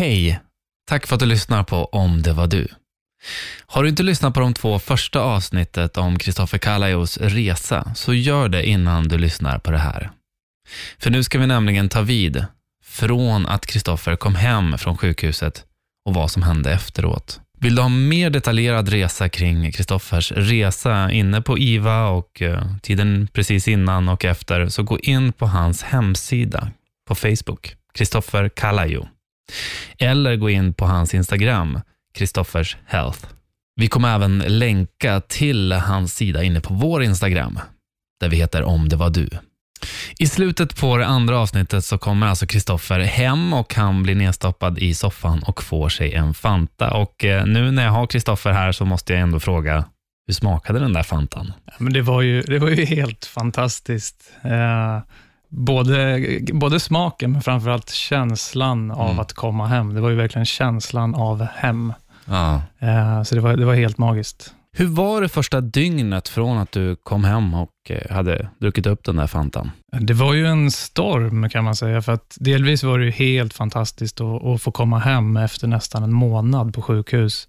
Hej! Tack för att du lyssnar på Om det var du. Har du inte lyssnat på de två första avsnittet om Kristoffer Kallajos resa, så gör det innan du lyssnar på det här. För nu ska vi nämligen ta vid från att Kristoffer kom hem från sjukhuset och vad som hände efteråt. Vill du ha mer detaljerad resa kring Kristoffers resa inne på IVA och eh, tiden precis innan och efter, så gå in på hans hemsida på Facebook, Kristoffer Kallajo. Eller gå in på hans Instagram, Kristoffers Health. Vi kommer även länka till hans sida inne på vår Instagram, där vi heter Om det var du. I slutet på det andra avsnittet så kommer alltså Kristoffer hem och han blir nedstoppad i soffan och får sig en Fanta. Och eh, nu när jag har Kristoffer här så måste jag ändå fråga, hur smakade den där Fantan? Ja, Men det, var ju, det var ju helt fantastiskt. Uh både, både smaken, men framförallt känslan av Mm. att komma hem. Det var ju verkligen känslan av hem. Ja. Eh, så det var, det var helt magiskt. Hur var det första dygnet från att du kom hem och eh, hade druckit upp den där Fantan? Det var ju en storm kan man säga, för att delvis var det ju helt fantastiskt att, att få komma hem efter nästan en månad på sjukhus.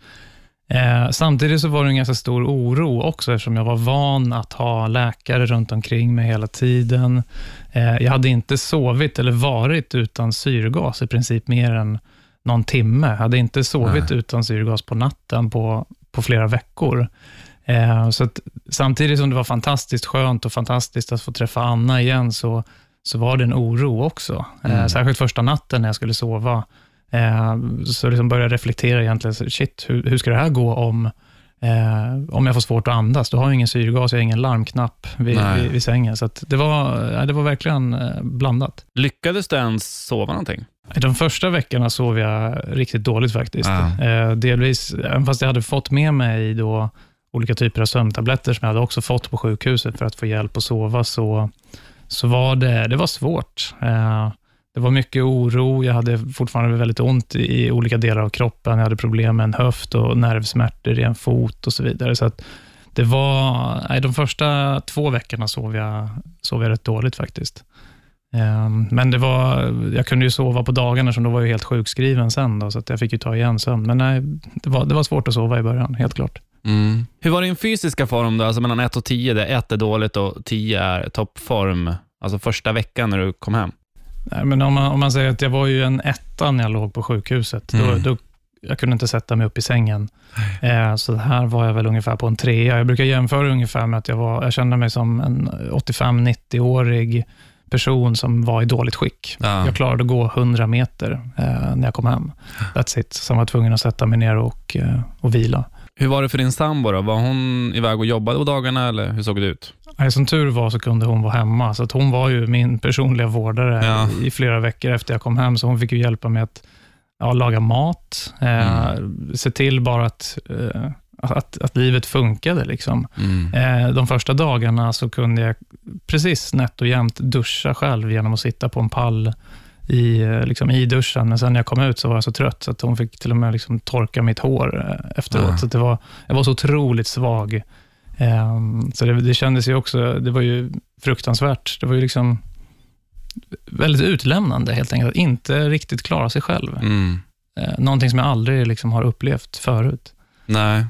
Eh, samtidigt så var det en ganska stor oro också, eftersom jag var van att ha läkare runt omkring mig hela tiden. Eh, jag hade inte sovit eller varit utan syrgas i princip mer än någon timme. Jag hade inte sovit Nej. utan syrgas på natten på, på flera veckor. Eh, så att, samtidigt som det var fantastiskt skönt och fantastiskt att få träffa Anna igen, så, så var det en oro också. Mm. särskilt första natten när jag skulle sova. Eh, så liksom började jag reflektera egentligen, shit, hur, hur ska det här gå om, eh, om jag får svårt att andas? Då har jag ingen syrgas, jag har ingen larmknapp vid, vid, vid sängen. Så det, var, ja, det var verkligen eh, blandat. Lyckades du ens sova någonting? De första veckorna sov jag riktigt dåligt faktiskt. Ja. Eh, delvis, även fast jag hade fått med mig då olika typer av sömntabletter som jag hade också fått på sjukhuset för att få hjälp att sova, så, så var det, det var svårt. Eh, det var mycket oro, jag hade fortfarande väldigt ont i, olika delar av kroppen, jag hade problem med en höft och nervsmärtor i en fot och så vidare. Så att det var, nej, de första två veckorna sov jag, sov jag rätt dåligt faktiskt. Ehm, Men det var, jag kunde ju sova på dagarna, som då var jag helt sjukskriven sen, då, så att jag fick ju ta igen sömn. Men nej, det var, det var svårt att sova i början, helt klart. Hur var din fysiska form då? Alltså mellan 1 och 10, där 1 är dåligt och 10 är toppform. Alltså första veckan när du kom hem. Nej, men om man, om man säger att jag var ju en etta när jag låg på sjukhuset. Då, Mm. då, jag kunde inte sätta mig upp i sängen. Eh, så här var jag väl ungefär på en trea. Jag brukar jämföra ungefär med att jag, var, jag kände mig som en 85-90-årig person som var i dåligt skick. Ja. Jag klarade att gå 100 meter eh, när jag kom hem. That's it. Sen var jag tvungen att sätta mig ner och, eh, och vila. Hur var det för din sambo då? Var hon iväg och jobbade på dagarna eller hur såg det ut? Nej, som tur var så kunde hon vara hemma, så att hon var ju min personliga vårdare Ja. i flera veckor efter jag kom hem, så hon fick ju hjälpa mig att ja, laga mat, eh, Mm. se till bara att, eh, att, att livet funkade. Liksom. Mm. Eh, de första dagarna så kunde jag precis nätt och jämnt duscha själv genom att sitta på en pall i, eh, liksom, i duschen, men sen när jag kom ut så var jag så trött, så att hon fick till och med liksom torka mitt hår eh, efteråt. Ja. Så det var, jag var så otroligt svag. Ehm, så det, det kändes ju också, det var ju fruktansvärt. Det var ju liksom väldigt utlämnande helt enkelt, att inte riktigt klara sig själv. Mm. Eh, någonting som jag aldrig liksom har upplevt förut. Nej.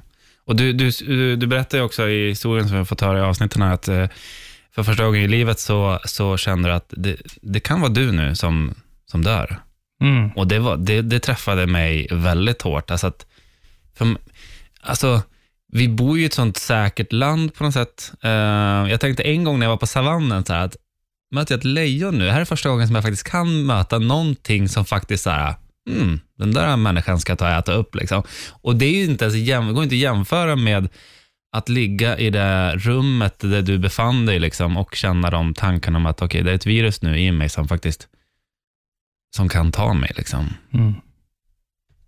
Och du, du, du, du berättar ju också i historien som vi har fått höra i avsnitten här att eh, för första gången i livet så, så kände du att det, det kan vara du nu som, som dör. Mm. Och det, var, det, det träffade mig väldigt hårt. Alltså, att, för, alltså vi bor ju i ett sånt säkert land på något sätt. Eh, jag tänkte en gång när jag var på savannen, så här, att möter jag ett lejon nu? Det här är första gången som jag faktiskt kan möta någonting som faktiskt så här, mm, den där människan ska ta och äta upp. Liksom. Och det är ju inte ens, jäm- går inte att jämföra med att ligga i det rummet där du befann dig liksom, och känna de tankarna om att okej, det är ett virus nu i mig som faktiskt som kan ta mig. Liksom. Mm.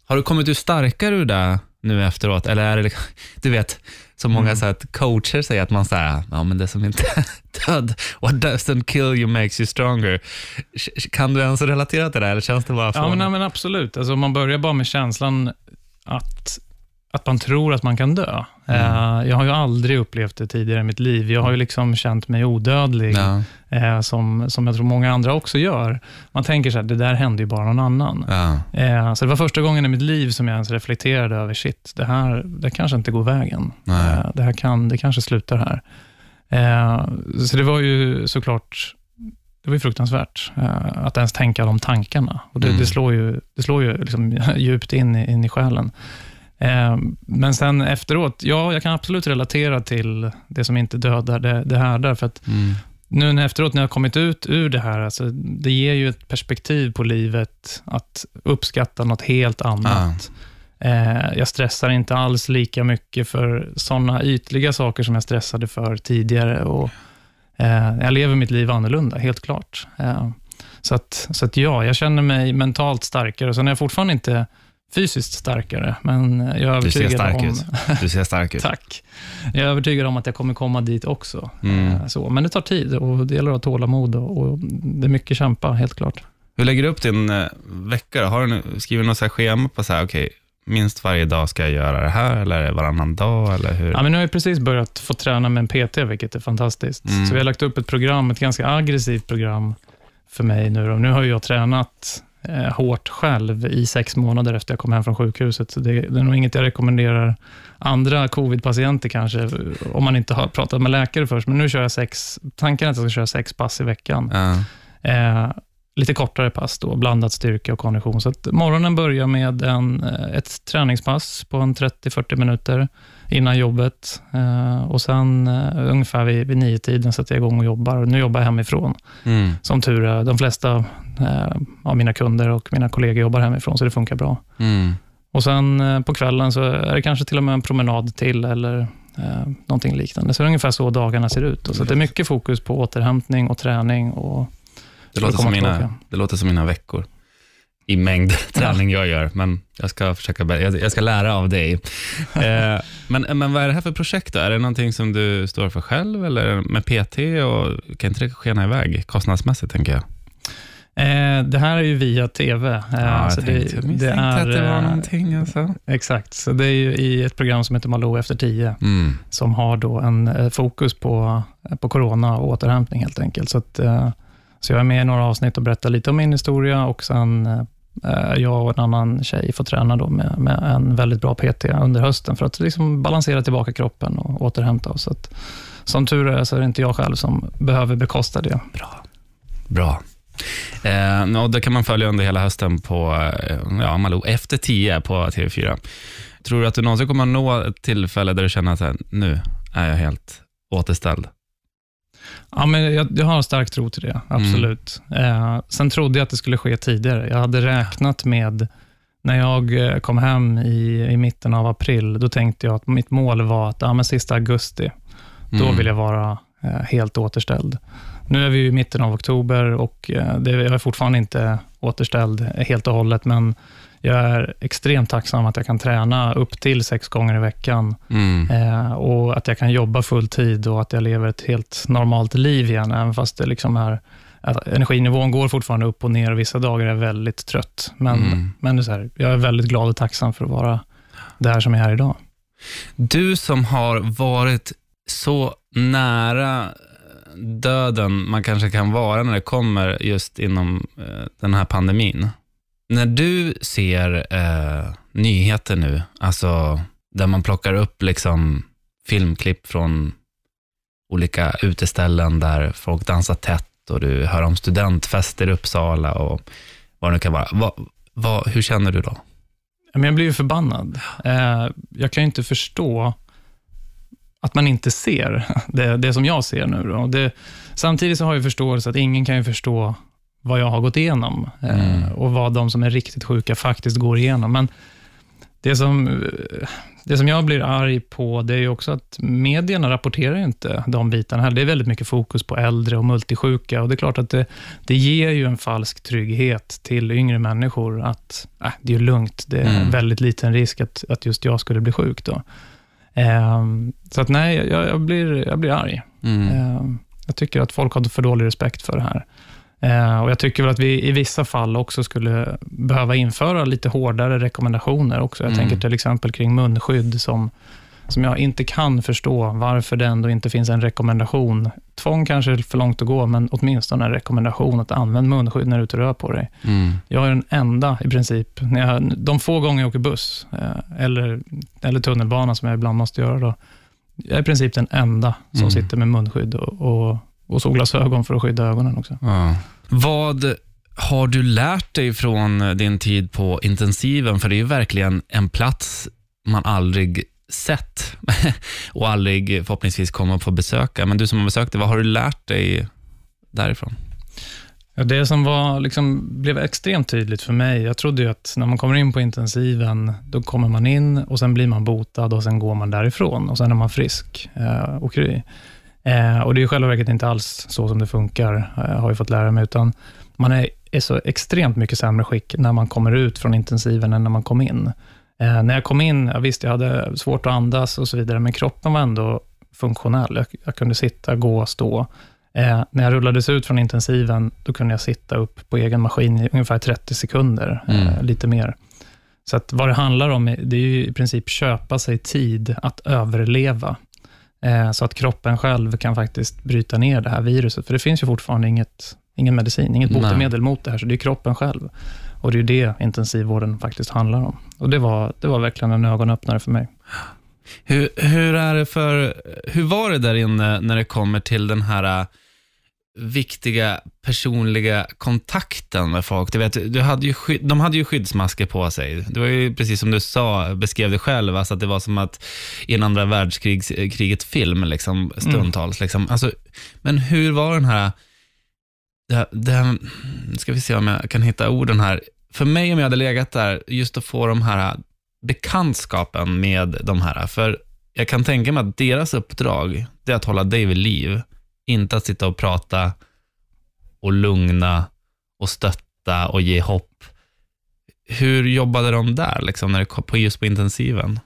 Har du kommit ut starkare ur det nu efteråt? Eller är det, liksom- du vet, som många Mm. så här, att coacher säger att man säger, ja men det som inte är död, what doesn't kill you makes you stronger. Kan du ens relatera till det eller känns det bara Ja, från? men, nej, men absolut. Alltså, om man börjar bara med känslan att, att man tror att man kan dö. Mm. jag har ju aldrig upplevt det tidigare i mitt liv. Jag har ju liksom känt mig odödlig, ja. som, som jag tror många andra också gör. Man tänker så här, det där hände ju bara någon annan. Ja. så det var första gången i mitt liv som jag ens reflekterade över, shit, det här det kanske inte går vägen. det, här kan, det kanske slutar här. så det var ju såklart det var ju fruktansvärt att ens tänka de tankarna. Och det, mm. det slår ju, det slår ju liksom djupt in i, in i själen. Uh, men sen efteråt, ja, jag kan absolut relatera till det som inte dödar, det, det här där. För att mm. Nu när efteråt, när jag kommit ut ur det här, alltså, det ger ju ett perspektiv på livet, att uppskatta något helt annat. Ah. Uh, jag stressar inte alls lika mycket för sådana ytliga saker som jag stressade för tidigare. Och, Eh, jag lever mitt liv annorlunda, helt klart. Eh, så att, så att ja, jag känner mig mentalt starkare. Sen är jag fortfarande inte fysiskt starkare, men jag är övertygad du ser stark om... Ut. Du ser stark ut. Tack. Jag är övertygad om att jag kommer komma dit också. Mm. Eh, så, men det tar tid och det gäller att ha tålamod och, det är mycket kämpa, helt klart. Hur lägger du upp din vecka? Har du skrivit något schema på så här, okay, minst varje dag ska jag göra det här, eller varannan dag? Eller hur? Ja, men nu har jag precis börjat få träna med en PT, vilket är fantastiskt. Mm. Så vi har lagt upp ett program, ett ganska aggressivt program för mig nu. Och nu har jag tränat eh, hårt själv i sex månader efter jag kom hem från sjukhuset. Så det, det är nog inget jag rekommenderar andra covid-patienter kanske, om man inte har pratat med läkare först. Men nu kör jag sex, tanken är att jag ska köra sex pass i veckan. Uh. Eh, lite kortare pass, då, blandat styrka och kondition. Så morgonen börjar med en, eh, ett träningspass på en 30-40 minuter innan jobbet. Eh, och Sen uh, ungefär vid, vid nio tiden sätter jag igång och jobbar. Nu jobbar jag hemifrån, mm. som tur är. De flesta uh, av mina kunder och mina kollegor jobbar hemifrån, så det funkar bra. Mm. Och Sen på kvällen så är det kanske till och med en promenad till, eller uh, någonting liknande. Så det är ungefär så dagarna ser ut. Så det är mycket fokus på återhämtning och träning och det låter, som mina, det låter som mina veckor i mängd träning jag gör, men jag ska försöka jag, ska lära av dig. eh, men, men vad är det här för projekt då? Är det någonting som du står för själv eller med PT? Och kan inte det skena iväg kostnadsmässigt, tänker jag? Eh, det här är ju via TV. Eh, ja, så jag tänkte, det, det är, att det var någonting. Alltså. Exakt, så det är ju i ett program som heter Malou efter tio, mm. som har då en fokus på, på corona och återhämtning helt enkelt. Så att, så jag är med i några avsnitt och berättar lite om min historia och sen Eh, jag och en annan tjej får träna då med, med en väldigt bra PT under hösten för att liksom balansera tillbaka kroppen och återhämta oss. Så att, som tur är så är det inte jag själv som behöver bekosta det. Bra. Bra. Eh, och det kan man följa under hela hösten på eh, ja, Malou efter 10 på TV4. Tror du att du någonsin kommer att nå ett tillfälle där du känner att nu är jag helt återställd? Ja, men jag, jag har en stark tro till det, absolut. Mm. Eh, sen trodde jag att det skulle ske tidigare. Jag hade räknat med, när jag eh, kom hem i, i mitten av april, då tänkte jag att mitt mål var att ja, men sista augusti, då mm. vill jag vara eh, helt återställd. Nu är vi i mitten av oktober och eh, det, jag är fortfarande inte återställd helt och hållet, men jag är extremt tacksam att jag kan träna upp till sex gånger i veckan mm. eh, och att jag kan jobba full tid och att jag lever ett helt normalt liv igen, även fast det liksom är energinivån går fortfarande upp och ner och vissa dagar är jag väldigt trött. Men, mm. men det är här, jag är väldigt glad och tacksam för att vara där som jag är idag. Du som har varit så nära döden man kanske kan vara när det kommer just inom eh, den här pandemin. När du ser eh, nyheter nu, alltså där man plockar upp liksom filmklipp från olika uteställen där folk dansar tätt och du hör om studentfester i Uppsala och vad det nu kan vara. Va, va, hur känner du då? Jag blir ju förbannad. Eh, jag kan ju inte förstå att man inte ser det, det som jag ser nu. Då. Det, samtidigt så har jag förståelse att ingen kan ju förstå vad jag har gått igenom eh, mm. och vad de som är riktigt sjuka faktiskt går igenom. Men det som, det som jag blir arg på, det är också att medierna rapporterar inte de bitarna. Det är väldigt mycket fokus på äldre och multisjuka och det är klart att det, det ger ju en falsk trygghet till yngre människor att äh, det är lugnt, det är mm. väldigt liten risk att, att just jag skulle bli sjuk. Då. Eh, så att nej, jag, jag, blir, jag blir arg. Mm. Eh, jag tycker att folk har för dålig respekt för det här. Eh, och Jag tycker väl att vi i vissa fall också skulle behöva införa lite hårdare rekommendationer också. Jag Mm. tänker till exempel kring munskydd, som, som jag inte kan förstå varför det ändå inte finns en rekommendation. Tvång kanske är för långt att gå, men åtminstone en rekommendation att använda munskydd när du är ute och rör på dig. Mm. Jag är den enda i princip, när jag, de få gånger jag åker buss eh, eller, eller tunnelbana, som jag ibland måste göra, då, jag är i princip den enda som Mm. sitter med munskydd och, och, och solglasögon för att skydda ögonen också. Ja. Vad har du lärt dig från din tid på intensiven? För det är ju verkligen en plats man aldrig sett och aldrig förhoppningsvis kommer att få besöka. Men du som har besökt det, vad har du lärt dig därifrån? Ja, det som var, liksom, blev extremt tydligt för mig, jag trodde ju att när man kommer in på intensiven, då kommer man in och sen blir man botad och sen går man därifrån och sen är man frisk eh, och kry. Eh, och det är i själva verket inte alls så som det funkar, eh, har jag fått lära mig, utan man är, är så extremt mycket sämre skick när man kommer ut från intensiven än när man kom in. Eh, när jag kom in, ja, visst, jag hade svårt att andas och så vidare, men kroppen var ändå funktionell. Jag, jag kunde sitta, gå, stå. Eh, när jag rullades ut från intensiven, då kunde jag sitta upp på egen maskin i ungefär 30 sekunder, eh, Mm. lite mer. Så att vad det handlar om, det är ju i princip köpa sig tid att överleva, eh, så att kroppen själv kan faktiskt bryta ner det här viruset. För det finns ju fortfarande inget, ingen medicin, inget Nej. botemedel mot det här, så det är kroppen själv. Och det är ju det intensivvården faktiskt handlar om. Och det var, det var verkligen en ögonöppnare för mig. Hur, hur, är det för, hur var det där inne när det kommer till den här viktiga personliga kontakten med folk? Du vet, du hade ju de hade ju skyddsmasker på sig. Det var ju precis som du sa, beskrev det själv, alltså att det var som att i en andra världskriget film, liksom, stundtals. Liksom. Alltså, men hur var den här, det, det ska vi se om jag kan hitta orden här. För mig om jag hade legat där, just att få de här bekantskapen med de här. För jag kan tänka mig att deras uppdrag, det är att hålla dig vid liv. Inte att sitta och prata och lugna och stötta och ge hopp. Hur jobbade de där, liksom, när det kom på just på intensiven?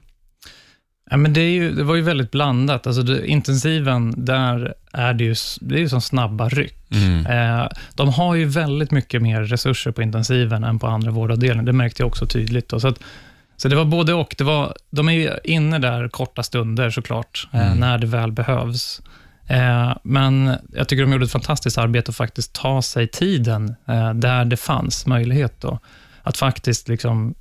Ja, men det, är ju, det var ju väldigt blandat. Alltså det, intensiven, där är det ju, det är ju som snabba ryck. Mm. Eh, de har ju väldigt mycket mer resurser på intensiven än på andra vårdavdelningar. Det märkte jag också tydligt. Då. Så, att, så det var både och. Det var, de är ju inne där korta stunder såklart, eh, Mm. när det väl behövs. Eh, men jag tycker de gjorde ett fantastiskt arbete att faktiskt ta sig tiden eh, där det fanns möjlighet. Då. Att faktiskt liksom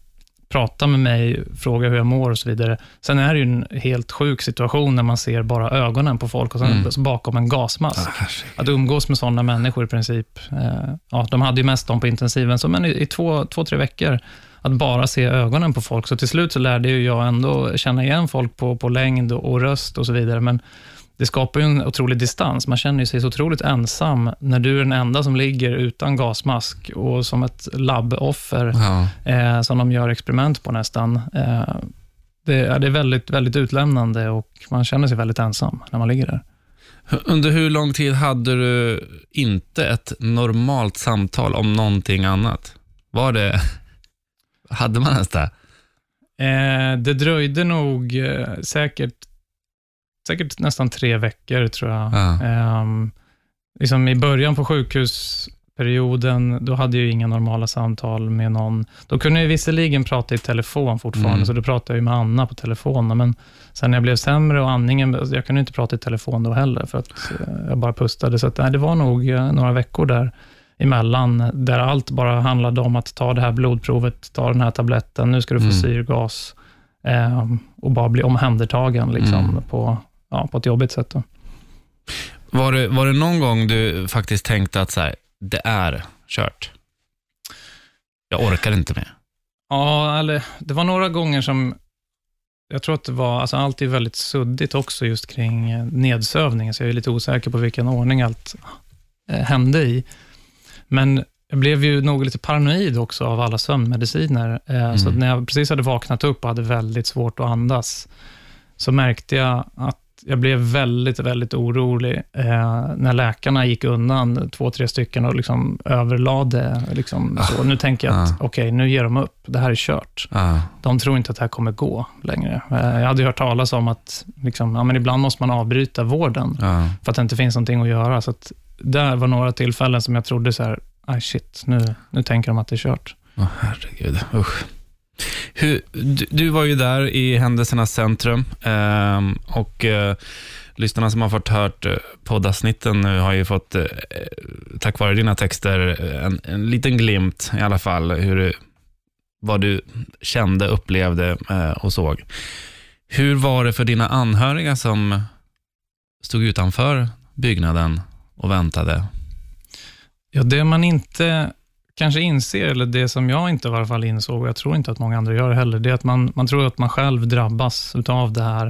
prata med mig, fråga hur jag mår och så vidare. Sen är det ju en helt sjuk situation när man ser bara ögonen på folk och sen Mm. bakom en gasmask. Att umgås med sådana människor i princip. Eh, ja, de hade ju mest dem på intensiven, så men i, två, två, tre veckor, att bara se ögonen på folk. Så till slut så lärde ju jag ändå känna igen folk på, på längd och röst och så vidare. Men det skapar ju en otrolig distans. Man känner sig så otroligt ensam när du är den enda som ligger utan gasmask och som ett labboffer Ja. eh, som de gör experiment på nästan. Eh, det, är- det är väldigt, väldigt utlämnande och man känner sig väldigt ensam när man ligger där. Under hur lång tid hade du inte ett normalt samtal om någonting annat? Var det... Hade man ens det? Eh, det dröjde nog eh, säkert, säkert nästan tre veckor, tror jag. Ja. Ehm, liksom I början på sjukhusperioden, då hade jag inga normala samtal med någon. Då kunde jag visserligen prata i telefon fortfarande, Mm. så då pratade jag med Anna på telefon. Men sen när jag blev sämre och andningen, alltså, jag kunde inte prata i telefon då heller, för att eh, jag bara pustade. Så att, nej, det var nog eh, några veckor där emellan, där allt bara handlade om att ta det här blodprovet, ta den här tabletten, nu ska du få Mm. syrgas, ehm, och bara bli omhändertagen liksom, Mm. på, ja, på ett jobbigt sätt. Då. Var det, var det någon gång du faktiskt tänkte att så här, det är kört? Jag orkar inte mer. Ja, eller det var några gånger som, jag tror att det var, alltså allt är väldigt suddigt också just kring eh, nedsövningen, så jag är lite osäker på vilken ordning allt eh, hände i. Men jag blev ju nog lite paranoid också av alla sömnmediciner. Eh, Så Mm. när jag precis hade vaknat upp och hade väldigt svårt att andas, så märkte jag att jag blev väldigt, väldigt orolig eh, när läkarna gick undan, två, tre stycken, och liksom överlade. Liksom, så. Nu tänker jag att, Ah. okej, nu ger de upp. Det här är kört. Ja. De tror inte att det här kommer gå längre. Eh, jag hade hört talas om att liksom, ja, men ibland måste man avbryta vården, Ja. för att det inte finns någonting att göra. Så att där var några tillfällen som jag trodde så här, shit, nu, nu tänker de att det är kört. Åh, herregud. Usch. Hur, du, du var ju där i händelsernas centrum eh, och eh, lyssnarna som har fått hört eh, poddavsnitten nu har ju fått, eh, tack vare dina texter, eh, en, en liten glimt i alla fall, hur, du- vad du kände, upplevde eh, och såg. Hur var det för dina anhöriga som stod utanför byggnaden och väntade? Ja, det man inte kanske inser, eller det som jag inte i alla fall insåg, och jag tror inte att många andra gör det heller, det är att man, man tror att man själv drabbas av det här.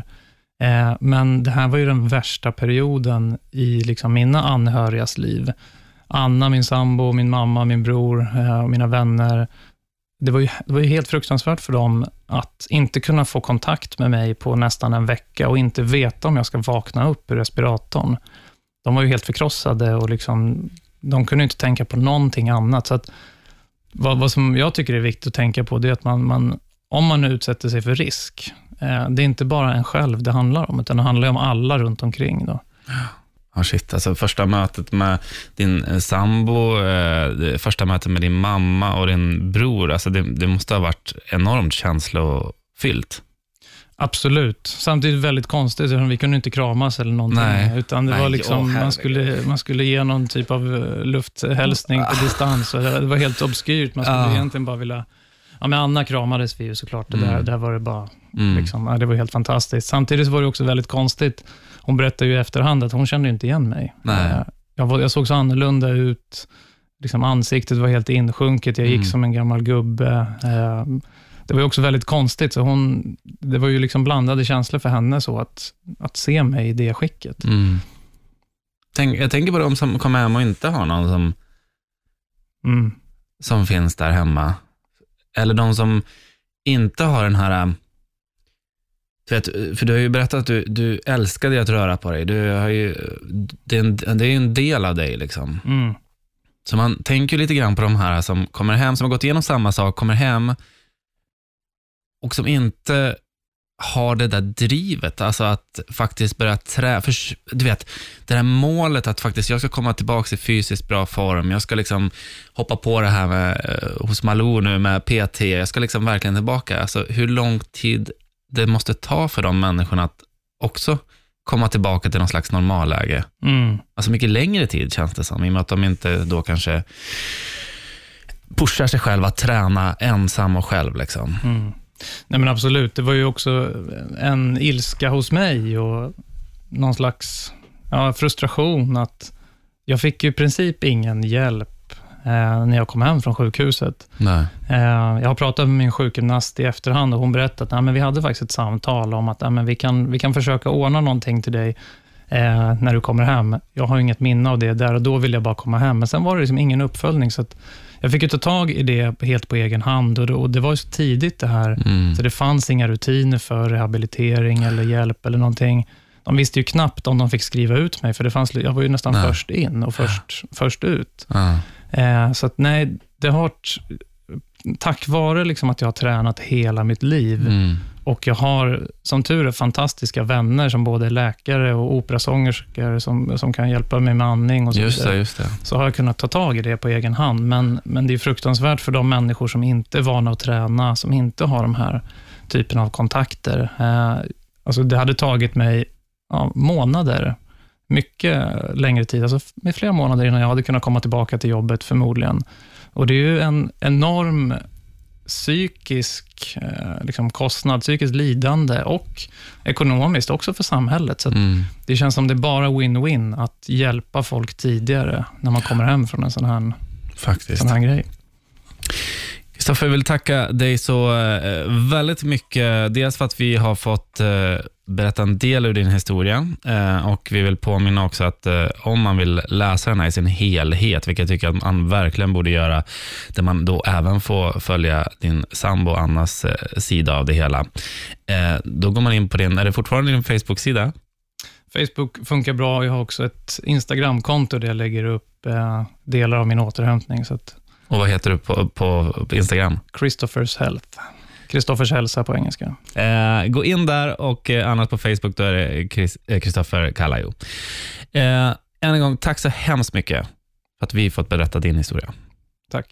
Eh, men det här var ju den värsta perioden i liksom mina anhörigas liv. Anna, min sambo, min mamma, min bror eh, och mina vänner. Det var, ju, det var ju helt fruktansvärt för dem att inte kunna få kontakt med mig på nästan en vecka och inte veta om jag ska vakna upp ur respiratorn. De var ju helt förkrossade och liksom de kunde inte tänka på någonting annat. Så att, vad, vad som jag tycker är viktigt att tänka på, det är att man, man, om man utsätter sig för risk, eh, det är inte bara en själv det handlar om, utan det handlar om alla runt omkring. Då. Ja, shit. Alltså, första mötet med din eh, sambo, eh, första mötet med din mamma och din bror, alltså det, det måste ha varit enormt känslofyllt. Absolut. Samtidigt väldigt konstigt, för vi kunde inte kramas eller någonting. Nej. Utan det Nej, var liksom, man, skulle, man skulle ge någon typ av eh, lufthälsning på distans. Och det var helt obskyrt. Man skulle Ah. egentligen bara vilja... Ja, men Anna kramades vi ju såklart. Det där, Mm. där var det bara... Mm. Liksom, ja, det var helt fantastiskt. Samtidigt var det också väldigt konstigt. Hon berättade ju i efterhand att hon kände inte igen mig. Nej. Eh, Jag, var, jag såg så annorlunda ut. Liksom ansiktet var helt insjunket. Jag gick Mm. som en gammal gubbe. Eh, Det var ju också väldigt konstigt. Så hon, det var ju liksom blandade känslor för henne så att, att se mig i det skicket. Mm. Tänk, jag tänker på de som kommer hem och inte har någon som, Mm. som finns där hemma. Eller de som inte har den här... för du har ju berättat att du, du älskade att röra på dig. Du har ju, det, är en, det är en del av dig. liksom. Mm. Så man tänker lite grann på de här som kommer hem, som har gått igenom samma sak, kommer hem och som inte har det där drivet, alltså att faktiskt börja trä, för, du vet, det där målet att faktiskt jag ska komma tillbaka i fysiskt bra form, jag ska liksom hoppa på det här med, eh, hos Malou nu med PT, jag ska liksom verkligen tillbaka. Alltså hur lång tid det måste ta för de människorna att också komma tillbaka till någon slags normalläge. Mm. Alltså mycket längre tid känns det som, i och med att de inte då kanske pushar sig själva att träna ensam och själv. Liksom. Mm. Nej men absolut, det var ju också en ilska hos mig och någon slags ja, frustration att jag fick ju i princip ingen hjälp eh, när jag kom hem från sjukhuset. Nej. Eh, jag har pratat med min sjukgymnast i efterhand och hon berättade att nej, men vi hade faktiskt ett samtal om att nej, men vi, kan, vi kan försöka ordna någonting till dig eh, när du kommer hem. Jag har inget minne av det där och då vill jag bara komma hem. Men sen var det liksom ingen uppföljning, så att jag fick ju ta tag i det helt på egen hand och det, och det var ju så tidigt det här, Mm. så det fanns inga rutiner för rehabilitering eller hjälp eller någonting. De visste ju knappt om de fick skriva ut mig, för det fanns, jag var ju nästan Nej. först in och först, först ut. Ja. Eh, så att nej, det har tack vare liksom att jag har tränat hela mitt liv Mm. Och jag har som tur är fantastiska vänner som både är läkare och operasångerskor som, som kan hjälpa mig med andning och så Just det, just det. Så har jag kunnat ta tag i det på egen hand. Men, men det är fruktansvärt för de människor som inte är vana att träna, som inte har de här typen av kontakter. Eh, alltså det hade tagit mig ja, månader, mycket längre tid, alltså med flera månader innan jag hade kunnat komma tillbaka till jobbet förmodligen. Och det är ju en enorm psykisk eh, liksom kostnad, psykiskt lidande och ekonomiskt också för samhället. Så Mm. det känns som det är bara win-win att hjälpa folk tidigare när man kommer hem från en sån här, Faktiskt. sån här grej. Kristoffer, jag vill tacka dig så eh, väldigt mycket. Dels för att vi har fått eh, berätta en del ur din historia eh, och vi vill påminna också att eh, om man vill läsa den här i sin helhet, vilket jag tycker att man verkligen borde göra, där man då även får följa din sambo Annas eh, sida av det hela. Eh, då går man in på din, är det fortfarande din Facebook-sida? Facebook funkar bra. Jag har också ett Instagram-konto där jag lägger upp eh, delar av min återhämtning. Så att Och vad heter du på, på, på Instagram? Christophers Health. Kristoffers hälsa på engelska. Eh, gå in där och eh, annars på Facebook, då är det Chris- eh, Kristoffer Kallajo. Eh, än en gång, tack så hemskt mycket för att vi fått berätta din historia.